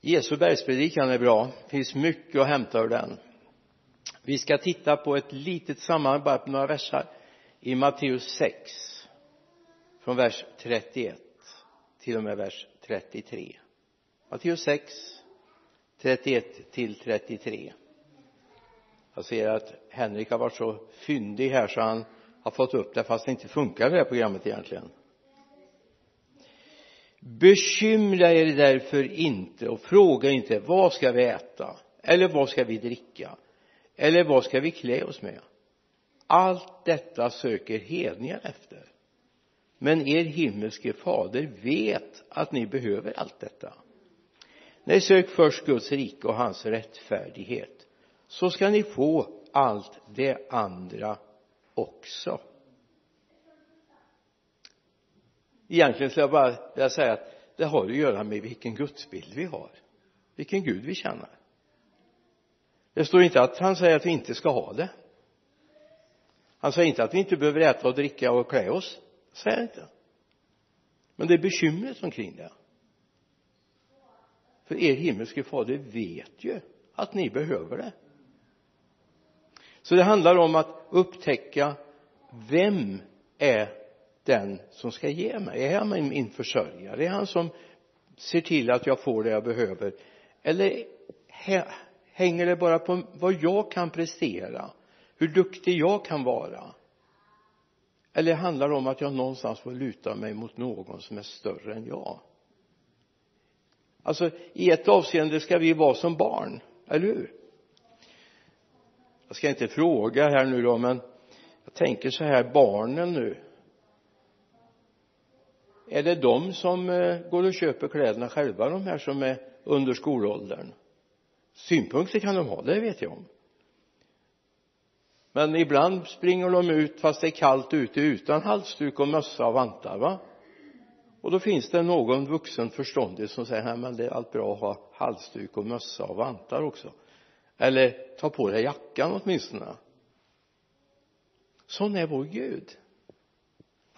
Jesu bergspredikan är bra. Det finns mycket att hämta ur den. Vi ska titta på ett litet sammanhang bara på några versar i Matteus 6 från vers 31 till och med vers 33 Matteus 6 31 till 33 jag ser att Henrik har varit så fyndig här så han har fått upp det fast det inte funkar det här programmet egentligen bekymra er därför inte och fråga inte vad ska vi äta? Eller vad ska vi dricka? Eller vad ska vi klä oss med? Allt detta söker hedningar efter. Men er himmelske fader vet att ni behöver allt detta. Nej sök först Guds rike och hans rättfärdighet så ska ni få allt det andra också. Egentligen skulle jag bara vilja säga att det har att göra med vilken gudsbild vi har. Vilken gud vi känner. Det står inte att han säger att vi inte ska ha det. Han säger inte att vi inte behöver äta och dricka och klä oss. Säger han inte. Men det är bekymret omkring det. För er himmelske fader vet ju att ni behöver det. Så det handlar om att upptäcka vem är den som ska ge mig. Är han min försörjare? Är han som ser till att jag får det jag behöver? Eller hänger det bara på vad jag kan prestera? Hur duktig jag kan vara? Eller handlar det om att jag någonstans får luta mig mot någon som är större än jag? Alltså i ett avseende ska vi vara som barn, eller hur? Jag ska inte fråga här nu då men jag tänker så här barnen nu är det de som eh, går och köper kläderna själva de här som är under skolåldern? Synpunkter kan de ha det vet jag om. Men ibland springer de ut fast det är kallt ute utan halsduk och mössa och vantar va? Och då finns det någon vuxen förståndig som säger nej men det är allt bra att ha halsduk och mössa och vantar också. Eller ta på dig jackan åtminstone. Sån är vår Gud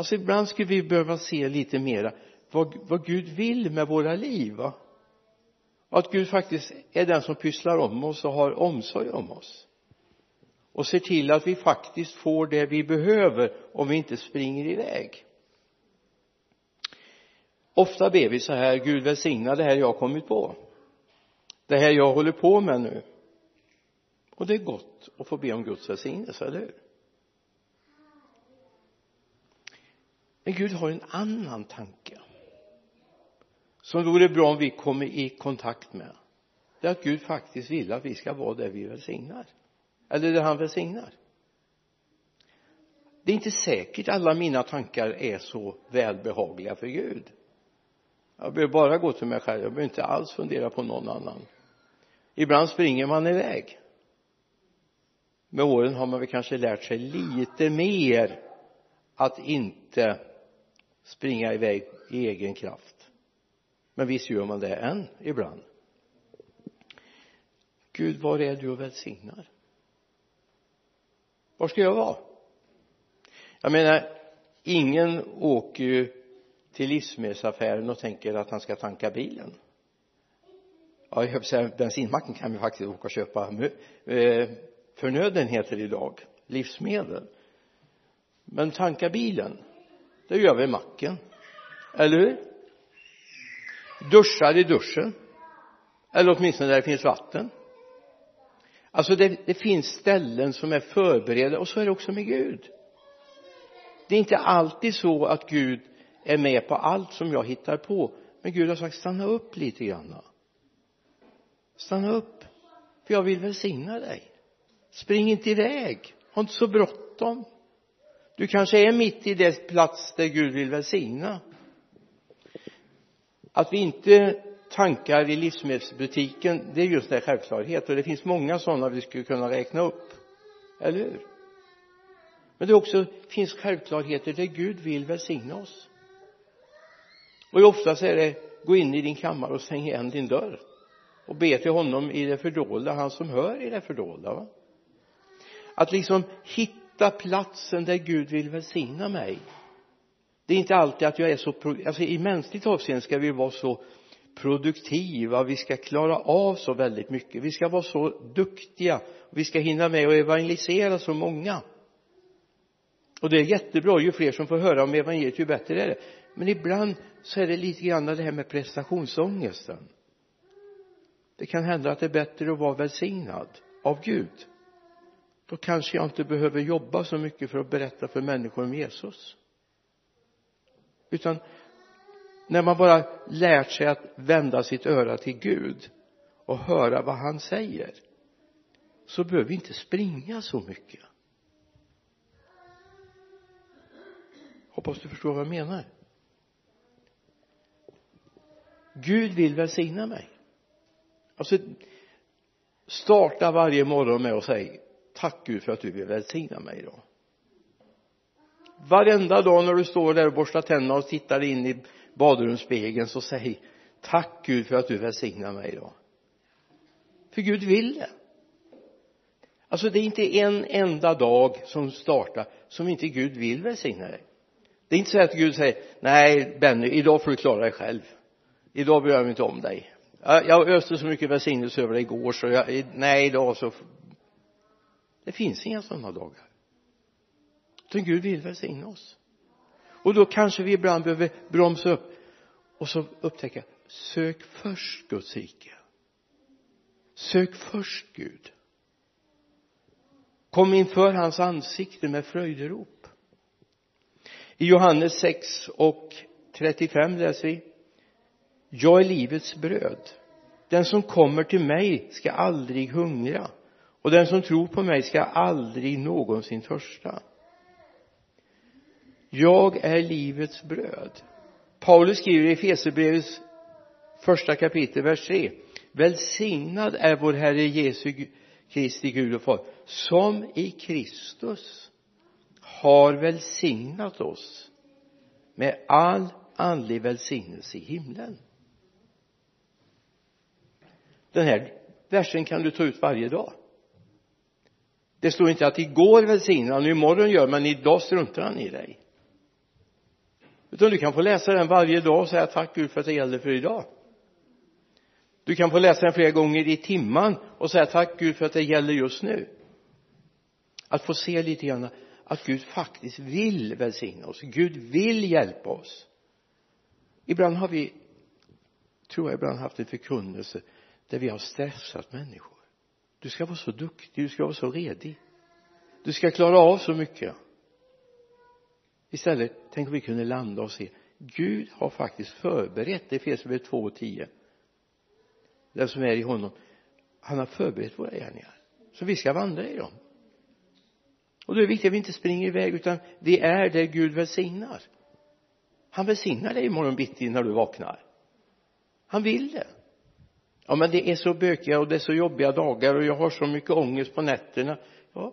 alltså ibland skulle vi behöva se lite mera vad, vad Gud vill med våra liv va? Att Gud faktiskt är den som pysslar om oss och har omsorg om oss. Och ser till att vi faktiskt får det vi behöver om vi inte springer iväg. Ofta ber vi så här Gud välsigna det här jag har kommit på. Det här jag håller på med nu. Och det är gott att få be om Guds välsignelse, eller hur? Men Gud har en annan tanke. Som vore bra om vi kommer i kontakt med. Det är att Gud faktiskt vill att vi ska vara där vi välsignar. Eller där han välsignar. Det är inte säkert alla mina tankar är så välbehagliga för Gud. Jag behöver bara gå till mig själv. Jag behöver inte alls fundera på någon annan. Ibland springer man iväg. Med åren har man väl kanske lärt sig lite mer att inte springa iväg i egen kraft. Men visst gör man det än ibland. Gud var är du och välsignar? Var ska jag vara? Jag menar ingen åker ju till livsmedelsaffären och tänker att han ska tanka bilen. Ja, jag säga, bensinmacken kan vi faktiskt åka och köpa eh, förnödenheter idag. Livsmedel. Men tanka bilen det gör vi i macken. Eller hur? Duschar i duschen. Eller åtminstone där det finns vatten. Alltså det, det finns ställen som är förberedda och så är det också med Gud. Det är inte alltid så att Gud är med på allt som jag hittar på. Men Gud har sagt stanna upp lite grann stanna upp för jag vill välsigna dig. Spring inte iväg. Ha inte så bråttom du kanske är mitt i det plats där Gud vill välsigna. Att vi inte tankar i livsmedelsbutiken det är just en självklarhet. Och det finns många sådana vi skulle kunna räkna upp. Eller hur? Men det också finns självklarheter där Gud vill välsigna oss. Och oftast är det gå in i din kammare och stäng igen din dörr. Och be till honom i det fördolda han som hör i det fördolda va? Att liksom hitta platsen där Gud vill välsigna mig. Det är inte alltid att jag är så alltså i mänskligt avseende ska vi vara så produktiva. Vi ska klara av så väldigt mycket. Vi ska vara så duktiga. Vi ska hinna med att evangelisera så många. Och det är jättebra. Ju fler som får höra om evangeliet ju bättre är det. Men ibland så är det lite grann det här med prestationsångesten. Det kan hända att det är bättre att vara välsignad av Gud då kanske jag inte behöver jobba så mycket för att berätta för människor om Jesus. Utan när man bara lärt sig att vända sitt öra till Gud och höra vad han säger så behöver vi inte springa så mycket. Hoppas du förstår vad jag menar. Gud vill välsigna mig. Alltså starta varje morgon med att säga tack Gud för att du vill välsigna mig idag varenda dag när du står där och borstar tänderna och tittar in i badrumsspegeln så säg tack Gud för att du välsignar mig idag för Gud vill det. Alltså det är inte en enda dag som startar som inte Gud vill välsigna dig. Det är inte så att Gud säger nej Benny idag får du klara dig själv. Idag bryr jag mig inte om dig. Jag öste så mycket välsignelse över dig igår så jag, nej idag så det finns inga sådana dagar. Utan Gud vill välsigna oss. Och då kanske vi ibland behöver bromsa upp och så upptäcka sök först Guds rike. Sök först Gud. Kom inför hans ansikte med fröjderop. I Johannes 6 och 35 läser vi jag är livets bröd. Den som kommer till mig ska aldrig hungra och den som tror på mig ska aldrig någonsin törsta. Jag är livets bröd. Paulus skriver i Efesierbrevets första kapitel vers 3 välsignad är vår Herre Jesu Kristi Gud och Far som i Kristus har välsignat oss med all andlig välsignelse i himlen. Den här versen kan du ta ut varje dag det står inte att igår välsignade han och imorgon gör men idag struntar han i dig. Utan du kan få läsa den varje dag och säga tack Gud för att det gäller för idag. Du kan få läsa den flera gånger i timman och säga tack Gud för att det gäller just nu. Att få se lite grann att Gud faktiskt vill välsigna oss. Gud vill hjälpa oss. Ibland har vi tror jag ibland haft en förkunnelse där vi har stressat människor du ska vara så duktig, du ska vara så redig. Du ska klara av så mycket. Istället tänk om vi kunde landa och se. Gud har faktiskt förberett det finns väl 2 och 10 den som är i honom han har förberett våra gärningar. Så vi ska vandra i dem. Och då är det viktigt att vi inte springer iväg utan vi är där Gud välsignar. Han välsignar dig imorgon bitti när du vaknar. Han vill det ja men det är så bökiga och det är så jobbiga dagar och jag har så mycket ångest på nätterna. Ja.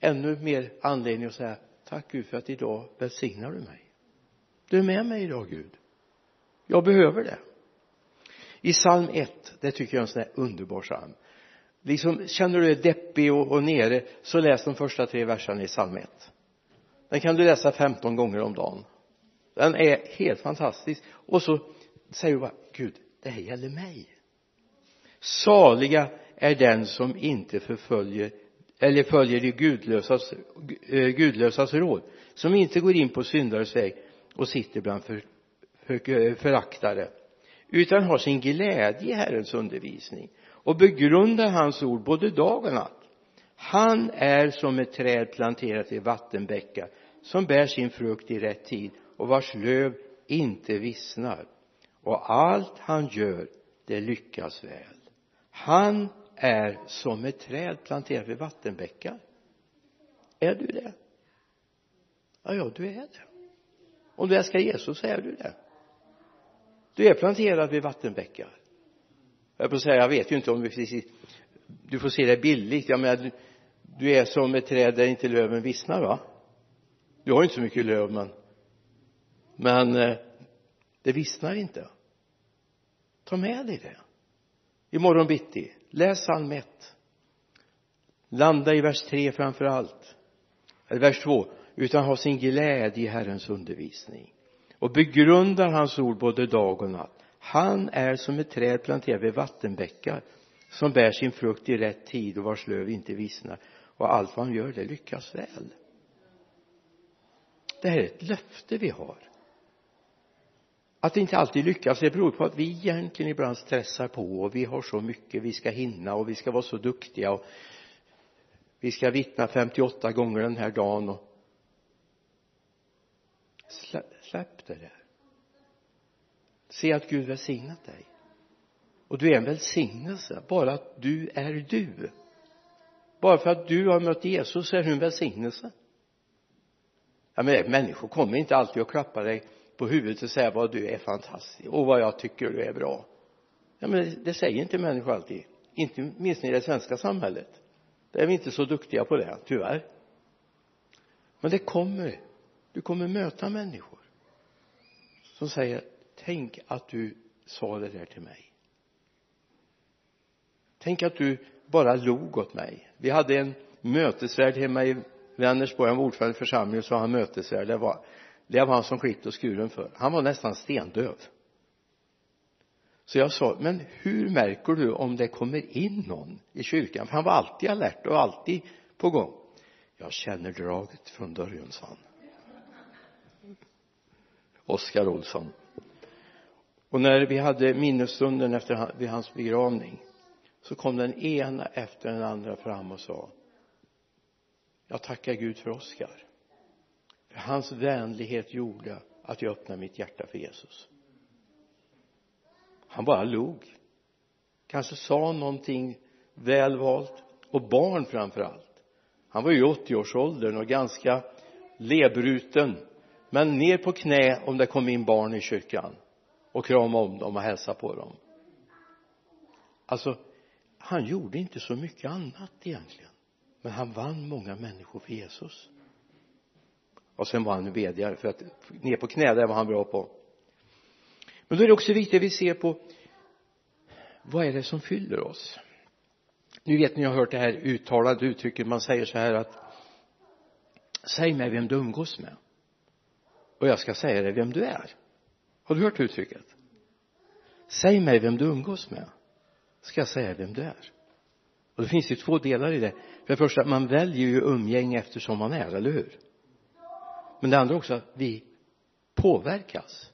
Ännu mer anledning att säga tack Gud för att idag välsignar du mig. Du är med mig idag Gud. Jag behöver det. I psalm 1 det tycker jag är en sån här underbar psalm. Liksom känner du dig deppig och, och nere så läs de första tre verserna i psalm 1 den kan du läsa 15 gånger om dagen. Den är helt fantastisk. Och så säger du bara Gud det här gäller mig. Saliga är den som inte förföljer eller följer de gudlösas, eh, gudlösas råd som inte går in på syndares väg och sitter bland för, för, eh, föraktare utan har sin glädje i Herrens undervisning och begrundar hans ord både dag och natt. Han är som ett träd planterat i vattenbäckar som bär sin frukt i rätt tid och vars löv inte vissnar och allt han gör det lyckas väl. Han är som ett träd planterat vid vattenbäckar. Är du det? Ja, ja du är det. Om du älskar Jesus så är du det. Du är planterad vid vattenbäckar. Jag får säga jag vet ju inte om du precis du får se det billigt. Jag menar du är som ett träd där inte löven vissnar va? Du har ju inte så mycket löv men men eh, det vissnar inte. Ta med dig det. Imorgon bitti. Läs psalm 1 landa i vers 3 framför allt. Eller vers 2 utan ha sin glädje i Herrens undervisning. Och begrundar hans ord både dag och natt. Han är som ett träd planterat vid vattenbäckar som bär sin frukt i rätt tid och vars löv inte vissnar. Och allt vad han gör det lyckas väl. Det här är ett löfte vi har att det inte alltid lyckas det beror på att vi egentligen ibland stressar på och vi har så mycket vi ska hinna och vi ska vara så duktiga och vi ska vittna 58 gånger den här dagen och släpp det där. Se att Gud välsignat dig. Och du är en välsignelse bara att du är du. Bara för att du har mött Jesus är du en välsignelse. Ja men människor kommer inte alltid att klappa dig på huvudet och säga vad du är fantastisk. Och vad jag tycker du är bra. Ja men det säger inte människor alltid. Inte minst i det svenska samhället. Där är vi inte så duktiga på det tyvärr. Men det kommer. Du kommer möta människor som säger tänk att du sa det där till mig. Tänk att du bara log åt mig. Vi hade en mötesvärd hemma i Vänersborg. Han var ordförande i församlingen så han mötesvärd. Det var det var han som klippte och skuren för. Han var nästan stendöv. Så jag sa men hur märker du om det kommer in någon i kyrkan? För han var alltid alert och alltid på gång. Jag känner draget från dörren sa han. Oskar Olsson. Och när vi hade minnesstunden efter vid hans begravning så kom den ena efter den andra fram och sa jag tackar Gud för Oskar hans vänlighet gjorde att jag öppnade mitt hjärta för Jesus. Han bara log. Kanske sa någonting väl valt och barn framför allt han var ju i 80-årsåldern och ganska lebruten men ner på knä om det kom in barn i kyrkan och krama om dem och hälsa på dem. Alltså han gjorde inte så mycket annat egentligen men han vann många människor för Jesus och sen var han bedjare för att ner på knä det var han bra på. Men då är det också viktigt att vi ser på vad är det som fyller oss? Nu vet ni jag har hört det här uttalade uttrycket man säger så här att säg mig vem du umgås med. Och jag ska säga dig vem du är. Har du hört uttrycket? Säg mig vem du umgås med. Ska jag säga vem du är? Och det finns ju två delar i det. För det första man väljer ju umgänge eftersom man är, eller hur? Men det andra också att vi påverkas.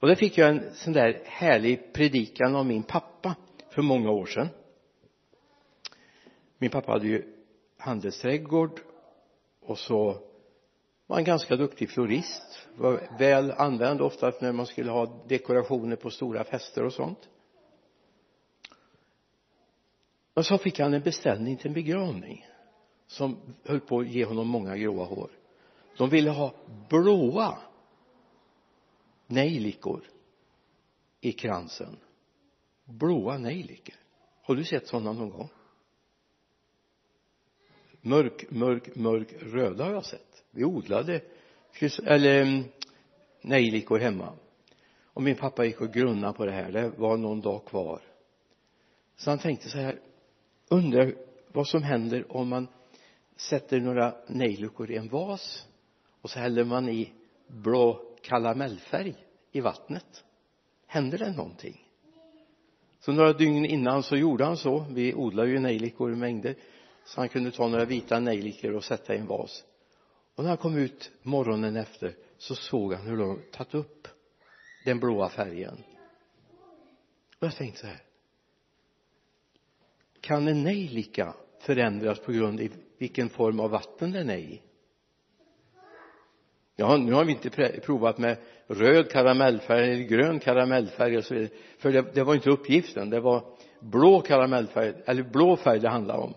Och det fick jag en sån där härlig predikan av min pappa för många år sedan. Min pappa hade ju handelsträdgård och så var han ganska duktig florist. Var väl använd ofta när man skulle ha dekorationer på stora fester och sånt. Och så fick han en beställning till en begravning som höll på att ge honom många gråa hår de ville ha blåa nejlikor i kransen. Blåa nejlikor. Har du sett sådana någon gång? Mörk, mörk, mörk röda har jag sett. Vi odlade eller mm, nejlikor hemma. Och min pappa gick och grunnade på det här. Det var någon dag kvar. Så han tänkte så här undrar vad som händer om man sätter några nejlikor i en vas? Och så häller man i blå karamellfärg i vattnet. Händer det någonting? Så några dygn innan så gjorde han så. Vi odlar ju nejlikor i mängder. Så han kunde ta några vita nejlikor och sätta i en vas. Och när han kom ut morgonen efter så såg han hur de tagit upp den blåa färgen. Och jag tänkte så här. Kan en nejlika förändras på grund av vilken form av vatten den är i? Ja nu har vi inte provat med röd karamellfärg eller grön karamellfärg och så vidare. För det, det var inte uppgiften. Det var blå karamellfärg eller blå färg det handlade om.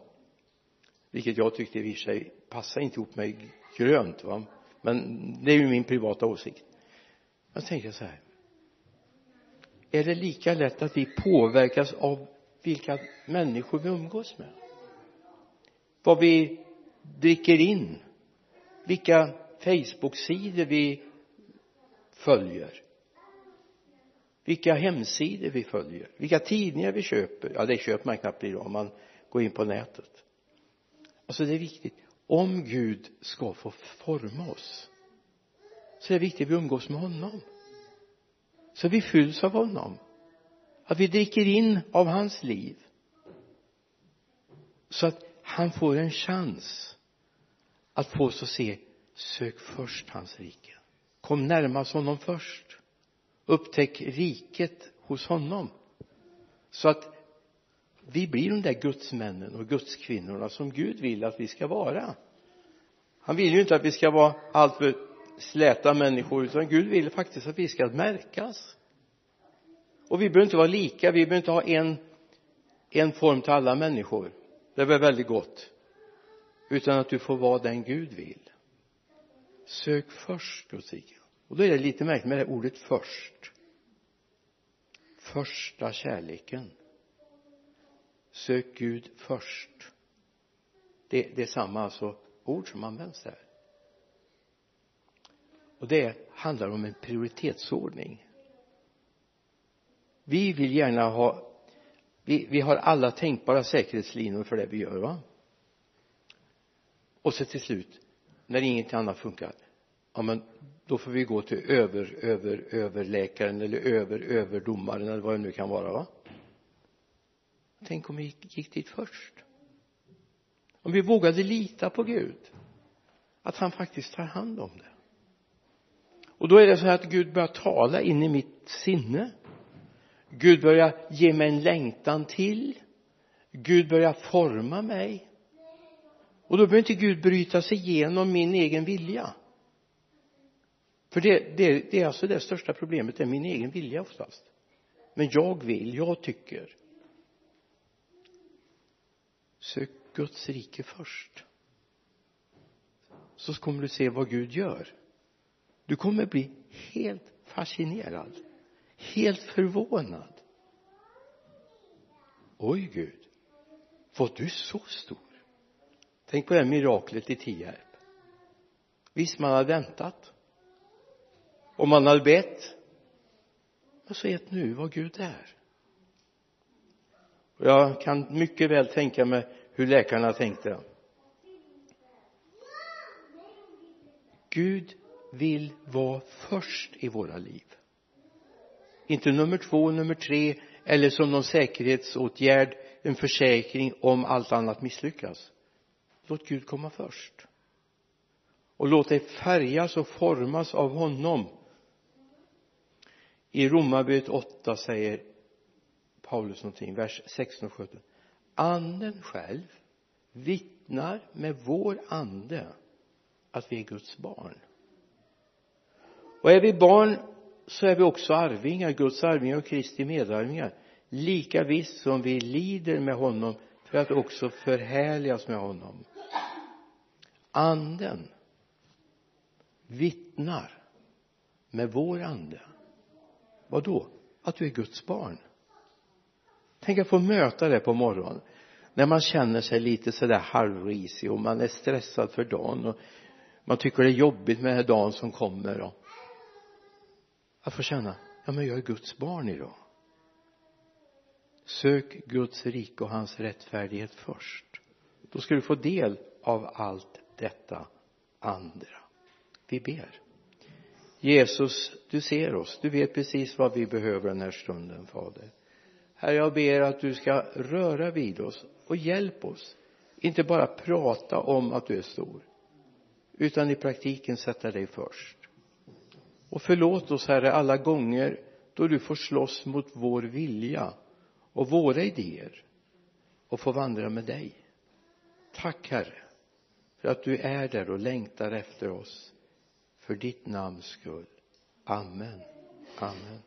Vilket jag tyckte i och för sig passade inte ihop med grönt va? Men det är ju min privata åsikt. Jag tänker så här. Är det lika lätt att vi påverkas av vilka människor vi umgås med? Vad vi dricker in? Vilka Facebook-sidor vi följer. Vilka hemsidor vi följer. Vilka tidningar vi köper. Ja det köper man knappt idag om man går in på nätet. Alltså det är viktigt. Om Gud ska få forma oss så är det viktigt att vi umgås med honom. Så vi fylls av honom. Att vi dricker in av hans liv. Så att han får en chans att få oss att se sök först hans rike. Kom närmast honom först. Upptäck riket hos honom. Så att vi blir de där gudsmännen och gudskvinnorna som Gud vill att vi ska vara. Han vill ju inte att vi ska vara alltför släta människor utan Gud vill faktiskt att vi ska märkas. Och vi behöver inte vara lika vi behöver inte ha en en form till alla människor. Det är väl väldigt gott. Utan att du får vara den Gud vill sök först Guds rike och då är det lite märkligt med det ordet först. Första kärleken. Sök Gud först. Det, det är samma alltså ord som används där. Och det handlar om en prioritetsordning. Vi vill gärna ha vi, vi har alla tänkbara säkerhetslinor för det vi gör va? Och så till slut när inget annat funkar ja men då får vi gå till över, över, överläkaren eller över, överdomaren eller vad det nu kan vara va? Tänk om vi gick, gick dit först. Om vi vågade lita på Gud att han faktiskt tar hand om det. Och då är det så här att Gud börjar tala in i mitt sinne. Gud börjar ge mig en längtan till. Gud börjar forma mig och då behöver inte Gud bryta sig igenom min egen vilja. För det, det, det är alltså det största problemet, det är min egen vilja oftast. Men jag vill, jag tycker. Sök Guds rike först. Så kommer du se vad Gud gör. Du kommer bli helt fascinerad helt förvånad. Oj Gud var du så stor tänk på det här miraklet i Tierp. Visst man hade väntat. Och man hade bett. Men så vet nu vad Gud är. Och jag kan mycket väl tänka mig hur läkarna tänkte. Gud vill vara först i våra liv. Inte nummer två, nummer tre eller som någon säkerhetsåtgärd en försäkring om allt annat misslyckas låt Gud komma först. Och låt dig färgas och formas av honom. I Romarbrevet 8 säger Paulus någonting, vers 16 och 17 anden själv vittnar med vår ande att vi är Guds barn. Och är vi barn så är vi också arvingar, Guds arvingar och Kristi medarvingar. Lika visst som vi lider med honom för att också förhärligas med honom. Anden vittnar med vår ande. Vad då? att du är Guds barn. Tänk att få möta det på morgonen. När man känner sig lite sådär halvrisig och man är stressad för dagen och man tycker det är jobbigt med den här dagen som kommer och att få känna ja men jag är Guds barn idag sök Guds rike och hans rättfärdighet först. Då ska du få del av allt detta andra. Vi ber. Jesus du ser oss. Du vet precis vad vi behöver den här stunden fader. Herre jag ber att du ska röra vid oss och hjälp oss. Inte bara prata om att du är stor utan i praktiken sätta dig först. Och förlåt oss herre alla gånger då du får slåss mot vår vilja och våra idéer och få vandra med dig. Tack herre för att du är där och längtar efter oss. För ditt namns skull. Amen. Amen.